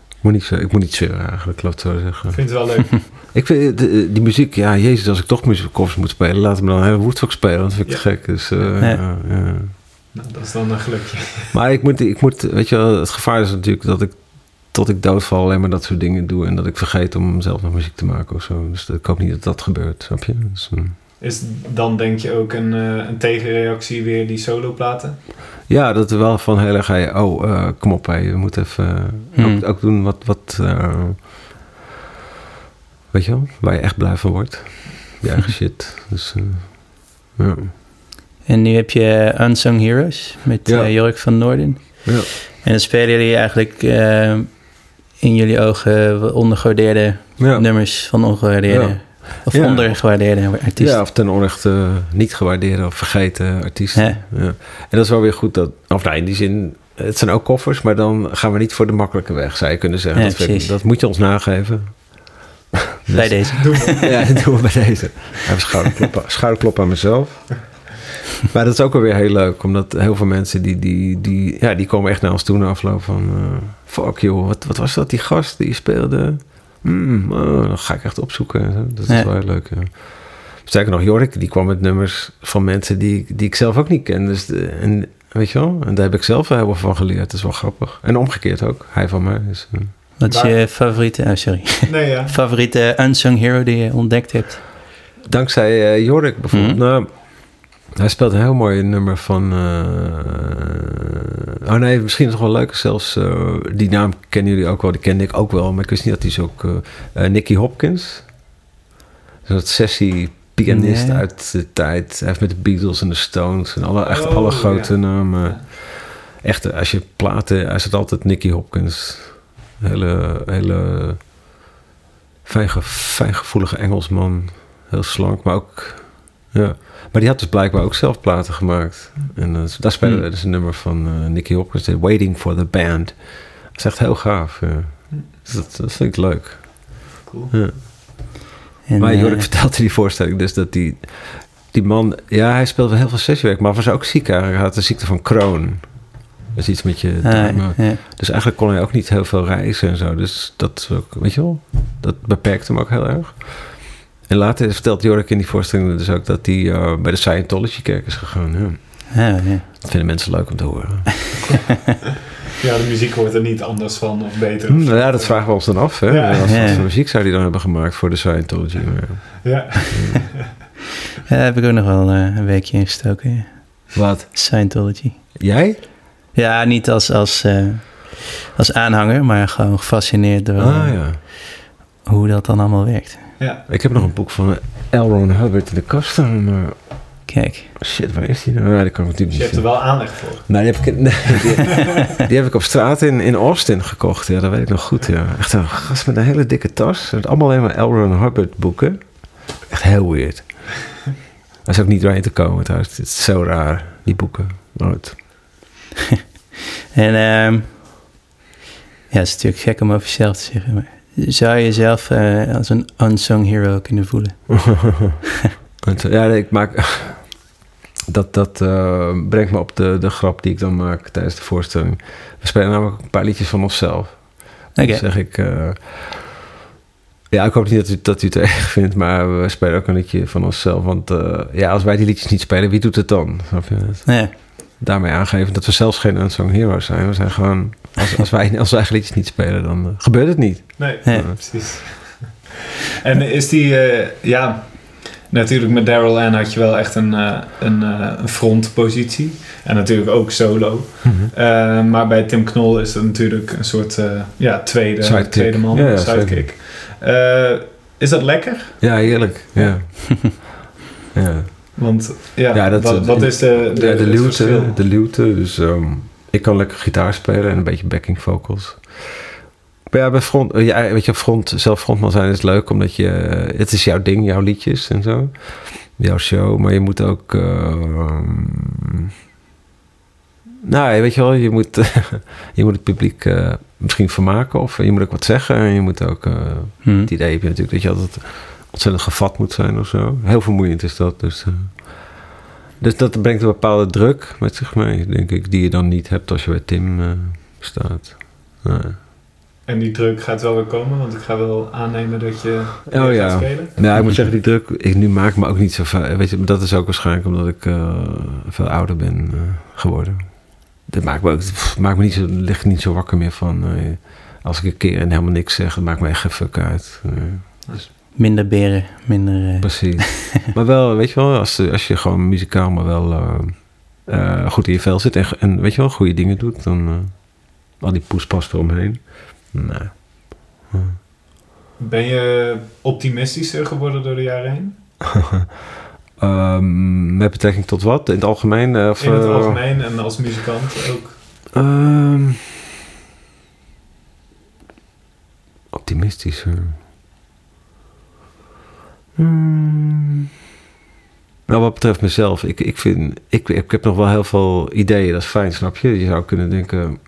ik moet niet, zo- ik moet niet zeuren eigenlijk, laat het zo zeggen. Ik vind het wel leuk. Ik vind de- die muziek, ja, jezus, als ik toch muziekcovers moet spelen, laat me dan een hele Woodstock spelen, want dat vind ik te gek. Dus, eh, Ja. ja, ja. nou, dat is dan een gelukje. Maar ik moet, ik moet, weet je wel, het gevaar is natuurlijk dat ik tot ik doodval alleen maar dat soort dingen doe en dat ik vergeet om zelf nog muziek te maken of zo. Dus ik hoop niet dat dat gebeurt, snap je? Dus, eh, is dan denk je ook een, eh, een tegenreactie weer die soloplaten? Ja, dat er wel van heel erg... hey, Oh, eh, kom op, hey, we moeten even Hmm. ook, ook doen wat... wat eh, weet je wel? Waar je echt blij van wordt. Je eigen shit. Dus eh, ja. En nu heb je Unsung Heroes met Ja. eh, Jork van Noorden. ja. En dan spelen jullie eigenlijk eh, in jullie ogen ondergewaardeerde Ja. nummers van ongewaardeerde... Of Ja. ondergewaardeerde artiesten. Ja, of ten onrechte niet gewaardeerde of vergeten artiesten. Ja. En dat is wel weer goed dat, of nou, in die zin, het zijn ook koffers, maar dan gaan we niet voor de makkelijke weg, zou je kunnen zeggen. Dat, ik- dat moet je ons nageven. Bij deze. Ja, dat doen we bij deze. Even schouderklop, schouderklop aan mezelf. Maar dat is ook wel weer heel leuk, omdat heel veel mensen die, die, die, ja, die komen echt naar ons toe na afloop van... eh, fuck joh, wat, wat was dat, die gast die speelde? Oh, dan ga ik echt opzoeken. en zo. Dat is Ja. wel heel leuk, ja. Sterker nog, Jorik, die kwam met nummers van mensen die, ik- die ik zelf ook niet ken. Dus de, en, weet je wel, en daar heb ik zelf wel heel veel van geleerd. Dat is wel grappig. En omgekeerd ook, hij van mij. Dus, eh, Wat is je favoriete... Oh, sorry. Nee, ja. favoriete Unsung Hero die je ontdekt hebt? Dankzij eh, Jorik bijvoorbeeld. Mhm. Nou, hij speelt een heel mooi nummer van... eh, oh nee, misschien nog wel leuker zelfs. eh, die naam kennen jullie ook wel. Die kende ik ook wel. Maar ik wist niet dat hij zo ook... eh, Nicky Hopkins. Zo'n sessie pianist Nee. uit de tijd. Hij heeft met de Beatles en de Stones... en alle, echt Oh, alle grote ja. namen. Echt, als je platen... Hij zit altijd Nicky Hopkins. Hele... hele fijn, ge- fijngevoelige Engelsman. Heel slank, maar ook... Ja. Maar die had dus blijkbaar ook zelf platen gemaakt. En eh, daar spelen we Hmm. dus een nummer van eh, Nicky Hopkins. eh, Waiting for the Band. Dat is echt heel gaaf. Ja. Dus dat, dat vind ik leuk. Cool. Ja. En, maar eh, Jorik vertelde in die voorstelling dus dat die, die man... Ja, hij speelde wel heel veel sessiewerk, maar was ook ziek eigenlijk. Hij had de ziekte van Crohn. Dat is iets met je ah, darmen. ja. Dus eigenlijk kon hij ook niet heel veel reizen en zo. Dus dat is ook, weet je wel, dat beperkte hem ook heel erg. En later vertelt Jorik in die voorstelling dus ook dat hij eh, bij de Scientology-kerk is gegaan. Ja. Ja. Dat vinden mensen leuk om te horen. Ja, de muziek wordt er niet anders van of beter. Hm, nou ja, dat vragen we ons dan af. Hè? Ja. Wat Ja. voor muziek zou hij dan hebben gemaakt voor de Scientology? Maar, Ja. Ja, daar heb ik ook nog wel eh, een weekje in gestoken. ja. Wat? Scientology. Jij? Ja, niet als, als, eh, als aanhanger, maar gewoon gefascineerd door Ah ja. hoe dat dan allemaal werkt. Ja. Ik heb nog een boek van L. Ron Hubbard in de kast staan. Maar Kijk. shit, waar is die nou? Ja, kan ik Dus natuurlijk je niet hebt er wel aanleg voor. Nee, die heb ik, nee, die, die heb ik op straat in, in Austin gekocht. Ja, dat weet ik nog goed. Ja. Echt een gast met een hele dikke tas. Het allemaal alleen maar L. Ron Hubbard boeken. Echt heel weird. Hij is ook niet doorheen te komen trouwens. Het is zo raar, die boeken. Goed. En ehm, ja, het is natuurlijk gek om over jezelf te zeggen, maar zou je jezelf eh, als een unsung hero kunnen voelen? Ja, ik maak... Dat, dat eh, brengt me op de, de grap die ik dan maak tijdens de voorstelling. We spelen namelijk een paar liedjes van onszelf. Oké. Dan zeg ik... eh, ja, ik hoop niet dat u, dat u het erg vindt, maar we spelen ook een liedje van onszelf. Want ja, als wij die liedjes niet spelen, wie doet het dan? Snap je? Ja, Daarmee aangeven dat we zelfs geen unsung heroes zijn. We zijn gewoon... Als, als wij onze eigen liedjes niet spelen, dan eh, gebeurt het niet. Nee, Ja. precies. En is die, eh, ja, natuurlijk met Daryl Ann had je wel echt een, eh, een, eh, een frontpositie. En natuurlijk ook solo. Eh, maar bij Tim Knol is dat natuurlijk een soort eh, ja, tweede, Sidekick. tweede man, Ja, ja, sidekick. Eh, is dat lekker? Ja, heerlijk. Ja. ja. Want ja, Ja, dat- wat, wat is de, de, De, de, het luwte, verschil? de luwte. Dus ehm, ik kan lekker gitaar spelen en een beetje backing vocals. Maar ja, bij front, eh, ja, weet je, front, zelf frontman zijn is leuk, omdat je, eh, het is jouw ding, jouw liedjes en zo. Jouw show, maar je moet ook, ehm, nou, weet je wel, je moet, je moet het publiek eh, misschien vermaken of je moet ook wat zeggen. En je moet ook, eh, Hm. het idee heb je natuurlijk dat je altijd ontzettend gevat moet zijn of zo. Heel vermoeiend is dat. Dus, eh, dus dat brengt een bepaalde druk met zich mee, denk ik, die je dan niet hebt als je bij Tim eh, staat. Ja. En die druk gaat wel weer komen, want ik ga wel aannemen dat je Oh, weer ja. gaat spelen. Nou, ik moet zeggen, die druk, ik, nu maak me ook niet zo vaak. Weet je, dat is ook waarschijnlijk omdat ik eh, veel ouder ben geworden. Dat maakt me ook, pff, maakt me niet zo, ligt niet zo wakker meer van. als ik een keer en helemaal niks zeg, maakt me echt geen fuck uit. Eh, Minder beren, minder... eh, Precies. maar wel, weet je wel, als, als je gewoon muzikaal maar wel eh, eh, goed in je vel zit en, en weet je wel, goede dingen doet, dan eh, al die poespas eromheen. Nou, Ben je optimistischer geworden door de jaren heen? Ehm, met betrekking tot wat? In het algemeen? eh, Of, In het algemeen en als muzikant ook. Ehm optimistischer. Hmm. Nou, wat betreft mezelf, ik, ik vind, ik, ik heb nog wel heel veel ideeën, dat is fijn, snap je? Je zou kunnen denken,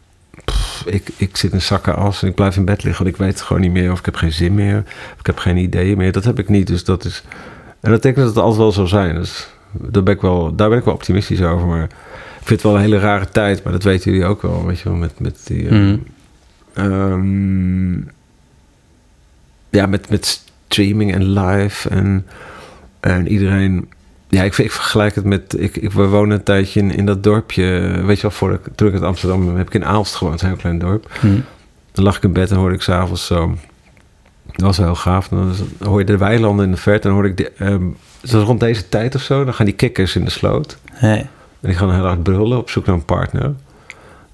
pff, ik, ik zit in zakken as en ik blijf in bed liggen, want ik weet het gewoon niet meer, of ik heb geen zin meer, of ik heb geen ideeën meer. Dat heb ik niet, dus dat is, en dat betekent dat het altijd wel zo zijn, dus daar ben ik wel, daar ben ik wel optimistisch over, maar ik vind het wel een hele rare tijd, maar dat weten jullie ook wel, weet je wel, met, met die... Mhm. Ehm, ja, met, met streaming en live en, en iedereen. Ja, ik, ik vergelijk het met. Ik, ik, we wonen een tijdje in, in dat dorpje. Weet je wel, voor ik, toen ik in Amsterdam heb ik in Aalst gewoond, een heel klein dorp. Hm. Dan lag ik in bed en hoorde ik s'avonds zo. Dat was heel gaaf. Dan hoor je de weilanden in de verte. En dan hoorde ik. De, ehm, het was rond deze tijd of zo. Dan gaan die kikkers in de sloot. Hey. En die gaan heel hard brullen op zoek naar een partner.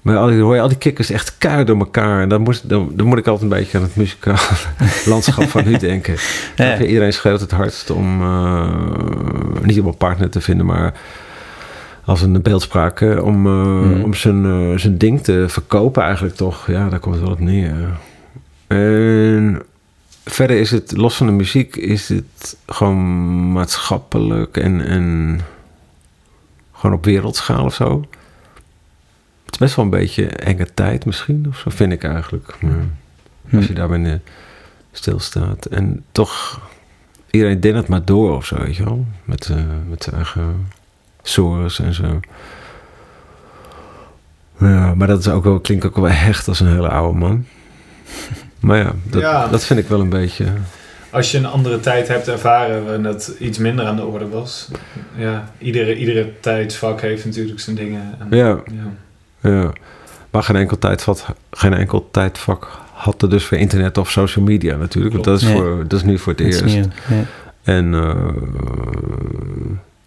Maar al die, hoor je al die kikkers echt keihard door elkaar. En dan, moest, dan, dan moet ik altijd een beetje aan het muzikaal landschap van nu denken. Ja. Iedereen schreeuwt het hardst om eh, niet om een partner te vinden, maar als een beeldspraak hè, om, eh, Mhm. om zijn, eh, zijn ding te verkopen eigenlijk toch. Ja, daar komt het wel op neer. En verder is het, los van de muziek, is het gewoon maatschappelijk en, en gewoon op wereldschaal of zo. Het is best wel een beetje enge tijd misschien, of zo vind ik eigenlijk. Maar Hm. als je daarbij eh, stilstaat. En toch, iedereen het maar door of zo, weet je wel. Met, eh, met zijn eigen sores en zo. Ja, maar dat is ook wel, klinkt ook wel hecht als een hele oude man. Maar ja, dat, Ja. dat vind ik wel een beetje... Als je een andere tijd hebt ervaren waarin dat iets minder aan de orde was. Ja, iedere, iedere tijdsvak heeft natuurlijk zijn dingen. En, Ja, ja. Ja. Maar geen enkel, tijdvak, geen enkel tijdvak had er dus voor internet of social media natuurlijk. Want dat is, voor, dat is nu voor het eerst. nieuw. Ja. En eh,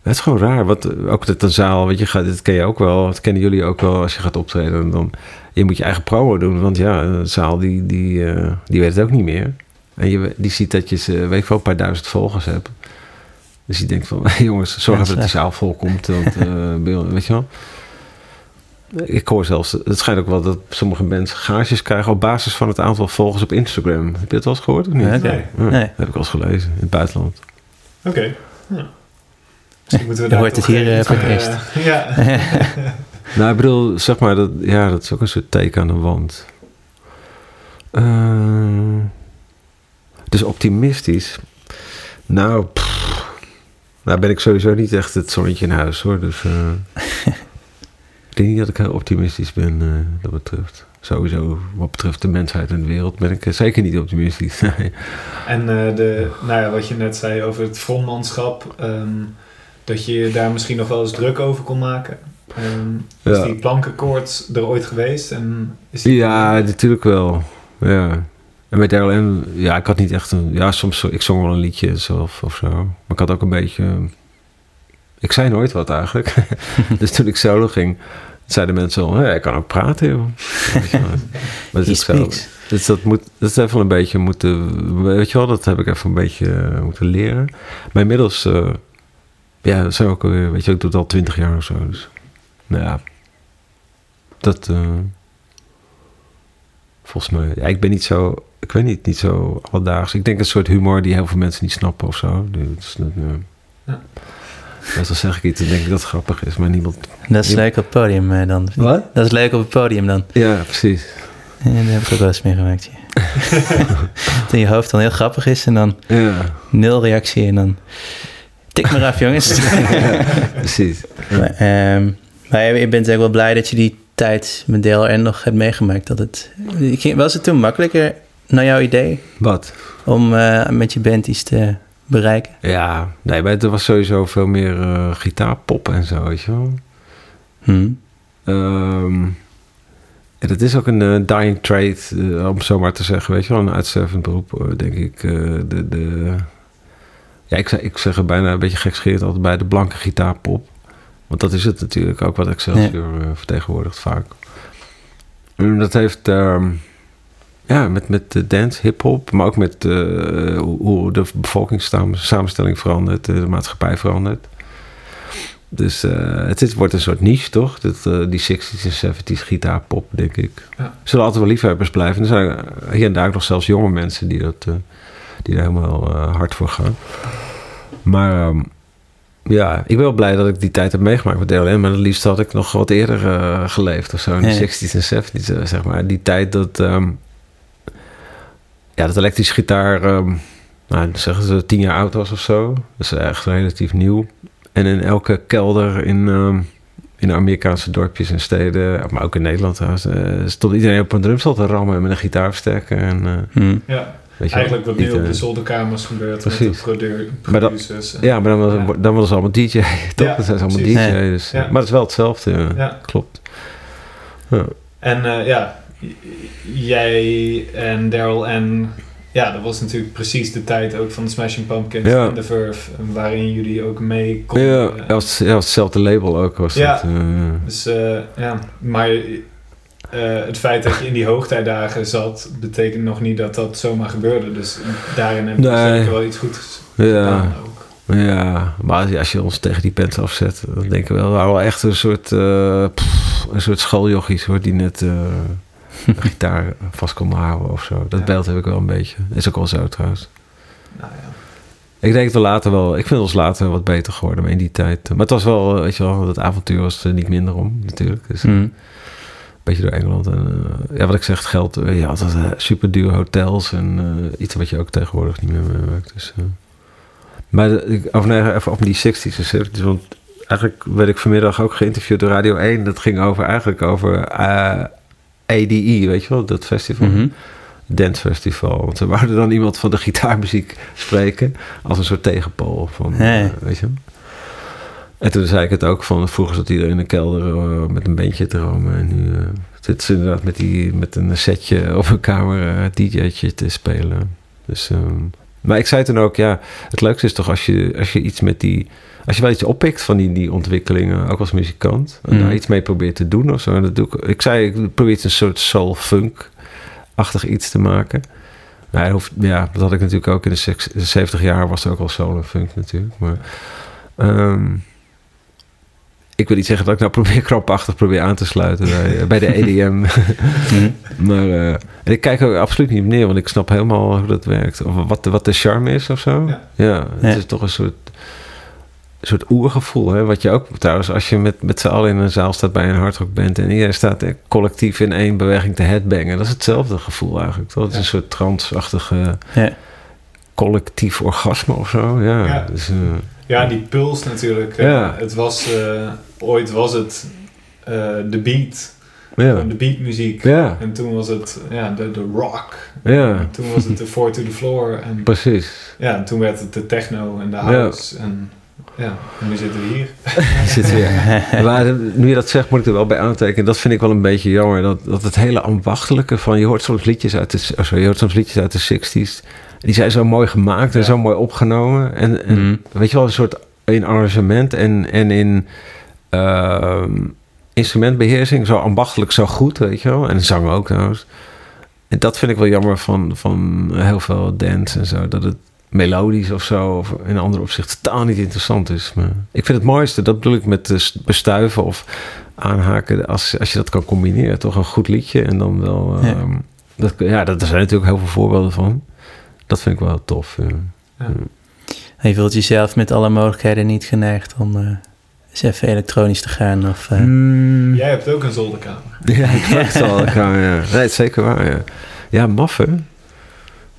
het is gewoon raar. Wat, ook dat een zaal, weet je, gaat, dit ken je ook wel. Dat kennen jullie ook wel als je gaat optreden. Dan, je moet je eigen promo doen. Want ja, een zaal die, die, eh, die weet het ook niet meer. En je, die ziet dat je ze, weet ik wel, een paar duizend volgers hebt. Dus die denkt van, jongens, zorg Ja, even dat die zaal vol komt. Want, eh, weet je wel. Ik hoor zelfs, het schijnt ook wel dat sommige mensen gages krijgen op basis van het aantal volgers op Instagram. Heb je dat wel eens gehoord of niet? Nee. Ja, Nee. Dat heb ik al eens gelezen in het buitenland. Oké. Ja. Misschien moeten we Je daar hoort het hier, eh, voor het eerst. eh, ja. Nou, ik bedoel, zeg maar, dat, ja, dat is ook een soort teken aan de wand. Eh, dus optimistisch. Nou, pff, nou ben ik sowieso niet echt het zonnetje in huis, hoor. Dus eh, denk niet dat ik heel optimistisch ben, eh, dat betreft. Sowieso, wat betreft de mensheid en de wereld, ben ik eh, zeker niet optimistisch. En eh, de, nou ja, wat je net zei over het frontmanschap, ehm, dat je daar misschien nog wel eens druk over kon maken. Ehm, is Ja. die plankenkoord er ooit geweest? En is die Ja, natuurlijk wel. Ja. En met RLN, ja, ik had niet echt een... Ja, soms, ik zong wel een liedje zelf of zo. Maar ik had ook een beetje... Ik zei nooit wat eigenlijk. dus toen ik solo ging, zeiden mensen al... Hé, ik kan ook praten, joh. Maar het He is. Dus dat moet... Dat is even een beetje moeten... Weet je wel, dat heb ik even een beetje eh, moeten leren. Maar inmiddels... eh, ja, dat zijn ook alweer... Weet je, ik doe het al twintig jaar of zo. Dus, nou ja. Dat... eh, Volgens mij. Ja, ik ben niet zo. Ik weet niet, niet zo alledaags. Ik denk een soort humor die heel veel mensen niet snappen of zo. Dus, dat, ja. Ja. Meestal zeg ik iets en denk ik dat het grappig is, maar niemand. Dat is leuk op het podium eh, dan. Wat? Dat is leuk op het podium dan. Ja, precies. Ja, daar heb ik ook wel eens meegemaakt. Ja. dat je hoofd dan heel grappig is en dan Ja, nul reactie en dan... Tik maar af, jongens. precies. maar, ehm, maar je bent eigenlijk wel blij dat je die tijd met DLR nog hebt meegemaakt. Dat het, was het toen makkelijker, naar jouw idee, Wat? om eh, met je band iets te bereiken? Ja, nee, maar er was sowieso veel meer eh gitaarpop en zo, weet je wel. Hm. Ehm, ja, dat is ook een eh, dying trade, eh, om zo maar te zeggen, weet je wel. Een uitstervend beroep, denk ik. De, de, Ja, ik, zeg- ik zeg er bijna een beetje gekscherend altijd bij de blanke gitaarpop. Want dat is het natuurlijk ook wat Excelsior eh, vertegenwoordigt vaak. En dat heeft ehm, ja, met, met de dance, hip-hop, maar ook met eh, hoe, de bevolkingssamenstelling verandert, de maatschappij verandert. Dus eh, het wordt een soort niche, toch? Dat, eh, die 60s en 70s gitaarpop, denk ik. Ja. Zullen altijd wel liefhebbers blijven. Er zijn hier en daar ook nog zelfs jonge mensen die, dat, die er helemaal hard voor gaan. Maar ehm, ja, ik ben wel blij dat ik die tijd heb meegemaakt met DLM. Maar het liefst had ik nog wat eerder geleefd of zo. In de Ja. 60s en 70s, eh, zeg maar. Die tijd dat... ehm, ja, dat elektrische gitaar... ehm, nou, zeggen ze tien jaar oud was of zo. Dat is echt relatief nieuw. En in elke kelder in, ehm, in Amerikaanse dorpjes en steden... maar ook in Nederland trouwens... eh, stond iedereen op een drumstel te rammen met een gitaarversterker. En, eh, Hm. Ja, eigenlijk wat nu op eh, de zolderkamers gebeurt Precies. met de produ Maar dat- Ja, maar dan, was, Ja. dan worden ze allemaal DJ, toch? Ja, dan zijn ze allemaal precies. DJ. Ja. Dus, Ja. Maar het is wel hetzelfde, ja. Ja. klopt. En eh, ja, jij en Daryl en... Ja, dat was natuurlijk precies de tijd ook van de Smashing Pumpkins Ja. en The Verve. Waarin jullie ook mee konden. Ja, ja, was, ja, was hetzelfde label ook. Was Ja. dat, eh, Dus eh, ja, maar eh, het feit dat je in die hoogtijdagen zat, betekent nog niet dat dat zomaar gebeurde. Dus daarin heb je Nee. zeker wel iets goeds ja, gedaan ook. ja, maar als je- ons tegen die pens afzet, dan denken we wel, we waren wel echt een soort, pff, een soort schooljochies hoor, die net gitaar vast konden houden of zo. Dat Ja. beeld heb ik wel een beetje. Is ook wel zo trouwens. Nou ja. Ik denk dat we later wel, ik vind ons later wat beter geworden, maar in die tijd. Maar het was wel, eh, weet je wel, dat avontuur was er niet minder om natuurlijk. Dus, Hm. Een beetje door Engeland. En, eh, ja, wat ik zeg, het geld. eh, ja, dat uh, super dure hotels en eh, iets wat je ook tegenwoordig niet meer meemaakt. Dus, eh. Maar de, ik, of nee, even op die 60s en 70s. Want eigenlijk werd ik vanmiddag ook geïnterviewd door Radio 1. Dat ging over eigenlijk over eh, ADE, weet je wel, dat festival. Dance Festival. Want ze wouden dan iemand van de gitaarmuziek spreken. Als een soort tegenpool van, Hey. eh, weet je. En toen zei ik het ook van, vroeger zat iedereen in de kelder eh, met een bandje te romen. En nu eh, zit ze inderdaad met, die, met een setje op een kamer eh, DJ'tje te spelen. Dus, ehm, maar ik zei toen ook, ja, het leukste is toch als je, als je iets met die... Als je wel iets oppikt van die, die ontwikkelingen, ook als muzikant. En Mm. daar iets mee probeert te doen of zo. En dat doe ik, ik zei, ik probeer iets een soort soul-funk-achtig iets te maken. Nou, hij hoeft, ja, dat had ik natuurlijk ook in de, seks- de 70 jaar was er ook al soul en funk natuurlijk. Maar ehm, ik wil niet zeggen dat ik nou probeer krampachtig probeer aan te sluiten bij, bij de EDM. Hm. maar eh, en ik kijk er absoluut niet op neer, want ik snap helemaal hoe dat werkt. Of wat, de- wat de charme is of zo. Ja. Ja, het Ja. is toch een soort, soort oergevoel. Hè? Wat je ook trouwens, als je met, met z'n allen in een zaal staat bij een hardrockband en iedereen staat collectief in één beweging te headbangen. Dat is hetzelfde gevoel eigenlijk. Toch? Het is Ja. een soort transachtige Ja. Collectief orgasme of zo. Ja, Ja. Dus, eh, Ja, die puls natuurlijk. Ja. Het was, eh, ooit was het eh, de beat, ja. de beatmuziek. Ja, En toen was het ja, de, de rock. ja, En toen was het de four to the floor. En precies. ja, en toen werd het de techno en de house. En ja, en nu zitten we hier. Zit weer. Maar nu je dat zegt, moet ik er wel bij aantekenen. Dat vind ik wel een beetje jammer. Dat, dat het hele ambachtelijke van... Je hoort soms liedjes uit de, oh, sorry, je hoort soms liedjes uit de 60s. Die zijn zo mooi gemaakt en zo mooi opgenomen. En, en Mhm. weet je wel, een soort in arrangement en, en in ehm, instrumentbeheersing. Zo ambachtelijk, zo goed, weet je wel. En zang ook trouwens. En dat vind ik wel jammer van, van heel veel dance en zo. Dat het melodisch of zo, of in een ander opzicht, totaal niet interessant is. Maar ik vind het mooiste, dat bedoel ik met bestuiven of aanhaken, als, als je dat kan combineren. Toch een goed liedje en dan wel... Ja. ehm, dat, ja, dat, er zijn natuurlijk heel veel voorbeelden van. Dat vind ik wel tof. ja. Je voelt jezelf met alle mogelijkheden niet geneigd om eh, eens even elektronisch te gaan. Of, eh, Mm. Jij hebt ook een zolderkamer. Ja, ik dacht het al. Ja. Nee, het is zeker waar, ja. Ja, maf, hè?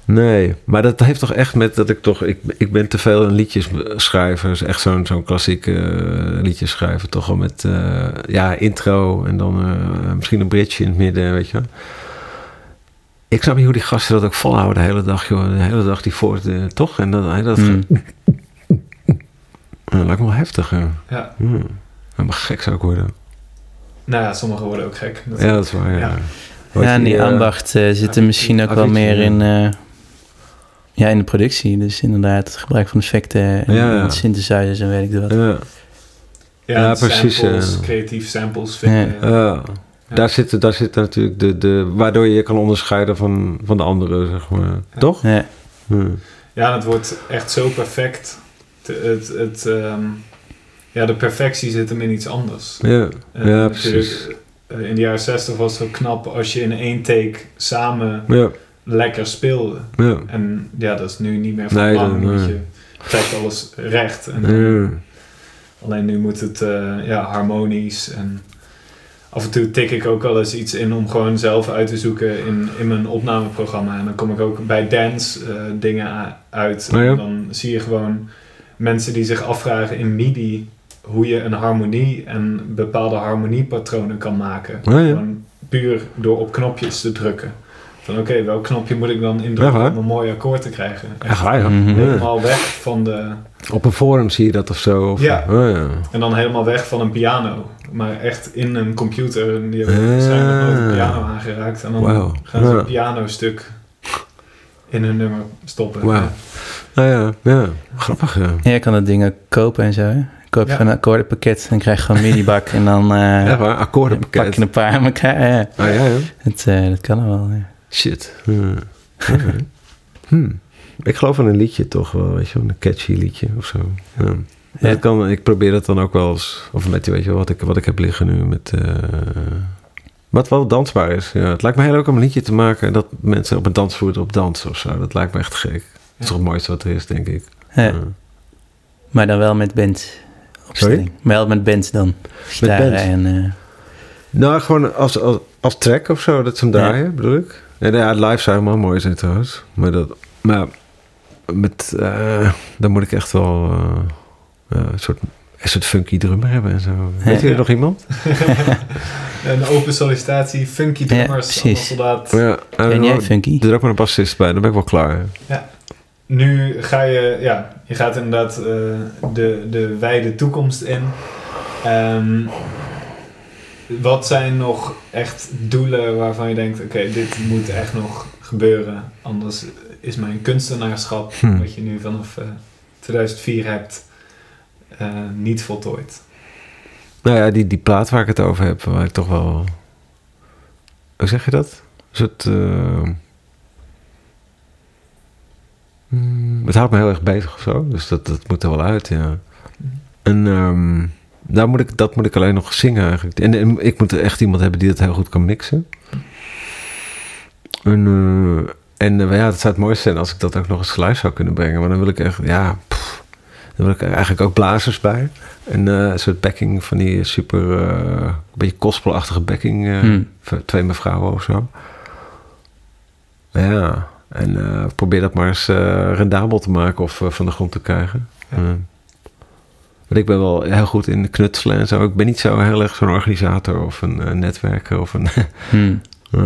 Nee, maar dat heeft toch echt met dat ik toch... Ik, ik ben te veel een liedjesschrijver. Dus echt zo'n zo'n klassieke uh, liedjesschrijver. Toch wel met, uh, ja, intro en dan uh, misschien een bridge in het midden, weet je wel. Ik snap niet hoe die gasten dat ook volhouden de hele dag, joh. De hele dag die voort, uh, toch? En dan dat... Mm. dat lijkt me wel heftig, hè? Ja. Mm. Helemaal gek zou ik worden. Nou ja, sommigen worden ook gek. Dat ja, dat is waar, ja. ja. Ja, en die uh, ambacht uh, zit er misschien ook wel meer in... Uh, Ja, in de productie. Dus inderdaad het gebruik van effecten en, Ja, ja. en synthesizers en weet ik wat. Ja, Ja, Ja, precies, Samples, ja. creatief samples vinden. Ja. Daar zitten daar zit natuurlijk de, de... Waardoor je je kan onderscheiden van, van de anderen, zeg maar. Toch? Ja. Ja, het wordt echt zo perfect. Het, het, ehm, ja, de perfectie zit hem in iets anders. Ja, En ja precies. eh, In de jaren 60 was het ook knap als je in één take samen Ja, lekker speelde. ja. En ja, dat is nu niet meer van Nee, belang. nee. je trekt alles recht. En dan-. Alleen nu moet het eh, ja, harmonisch. En af en toe tik ik ook wel eens iets in om gewoon zelf uit te zoeken in, in mijn opnameprogramma. En dan kom ik ook bij dance eh, dingen uit. Oh ja? En dan zie je gewoon mensen die zich afvragen in MIDI hoe je een harmonie en bepaalde harmoniepatronen kan maken. Oh ja. Gewoon puur door op knopjes te drukken. Van oké, welk knopje moet ik dan indrukken om een mooi akkoord te krijgen? Echt waar, ja. Mhm. Ja. Helemaal weg van de... Op een forum zie je dat of zo? Of, Ja. Oh, ja. En dan helemaal weg van een piano. Maar echt in een computer. En die hebben Ah. nog nooit een piano aangeraakt. En dan Wauw. gaan ze Ja. een pianostuk in hun nummer stoppen. Wauw. Nou ja, ja. Grappig, ja. Ja, je kan dat dingen kopen en zo. Hè? Koop je Ja. een akkoordenpakket, dan krijg je gewoon een minibak en dan eh, Echt waar, pak je een paar aan elkaar. Ja, Ah, ja, ja. het, eh, dat kan er wel. Ja. Shit. Hm. Ik geloof in een liedje toch wel, weet je wel, een catchy liedje of zo. Ja. Ja. Dat kan, ik probeer dat dan ook wel eens, of met, weet je wel, wat ik, wat ik heb liggen nu met... eh, wat wel dansbaar is. Ja, het lijkt me heel leuk om een liedje te maken dat mensen op een dansvloer erop dansen of zo. Dat lijkt me echt gek. Dat is toch het mooiste wat er is, denk ik. Ja. Maar dan wel met band opstelling. Maar wel met band dan. Gitaren band. en... eh, Nou, gewoon als, als, als track of zo, dat ze hem draaien, bedoel ik. Ja, ja, live zou helemaal mooi zijn trouwens. Maar, dat, maar met, eh, dan moet ik echt wel eh, ja, een, soort, een soort funky drummer hebben en zo. Weet je Ja. nog iemand? Een open sollicitatie, funky Ja, drummers. precies. allemaal soldaat. Ja, en jij er Funky? er ook maar een bassist bij, dan ben ik wel klaar. Nu ga je, ja, je gaat inderdaad eh, de, de wijde toekomst in. Ehm, wat zijn nog echt doelen waarvan je denkt, oké, dit moet echt nog gebeuren. Anders is mijn kunstenaarschap, Hm. wat je nu vanaf eh, 2004 hebt, eh, niet voltooid. Nou ja, die, die plaat waar ik het over heb, waar ik toch wel... Hoe zeg je dat? Soort... eh, mm, het houdt me heel erg bezig of zo. Dus dat, dat moet er wel uit, ja. En ehm, daar moet ik, dat moet ik alleen nog zingen eigenlijk. En, en ik moet echt iemand hebben die dat heel goed kan mixen. En, eh, en eh, ja, het zou het mooiste zijn als ik dat ook nog eens geluid zou kunnen brengen. Maar dan wil ik echt, ja... pff, dan wil ik eigenlijk ook blazers bij. En eh, een soort backing van die super... eh, een beetje gospelachtige backing. eh, Hmm. voor twee mevrouwen of zo. Ja, en eh, probeer dat maar eens eh, rendabel te maken of van de grond te krijgen. Ja. Want ik ben wel heel goed in knutselen en zo. Ik ben niet zo heel erg zo'n organisator of een eh, netwerker of een... Hmm.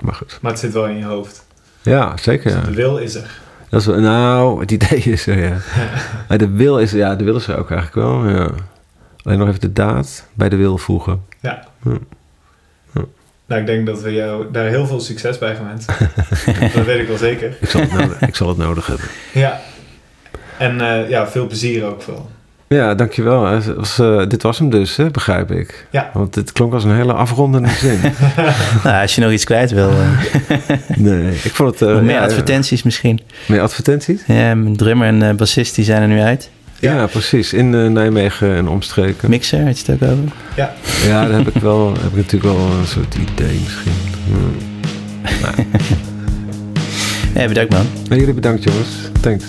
maar goed. Maar het zit wel in je hoofd. Ja, zeker. Dus Ja. de wil is er. Dat is, wel- nou, het idee is er, ja. Maar de wil is, ja, de wil is er ook eigenlijk wel, ja. Alleen nog even de daad bij de wil voegen. Nou, ik denk dat we jou daar heel veel succes bij gaan wensen. dat weet ik wel zeker. Ik zal het nodig, ik zal het nodig hebben. Ja. En eh, ja, veel plezier ook wel. Ja, dankjewel. Het Was, eh, dit was hem dus, hè, begrijp ik. Ja. Want dit klonk als een hele afrondende zin. Nou, als je nog iets kwijt wil. eh, nee, ik vond het... eh, nog meer ja, advertenties misschien. Meer advertenties? Ja, mijn drummer en bassist die zijn er nu uit. Ja, Ja. precies. In Nijmegen en omstreken. Mixer, had je het ook over? Ja. Ja, daar heb ik wel, heb ik natuurlijk wel een soort idee misschien. Hmm. Ja, bedankt man. Maar jullie bedankt jongens. Thanks.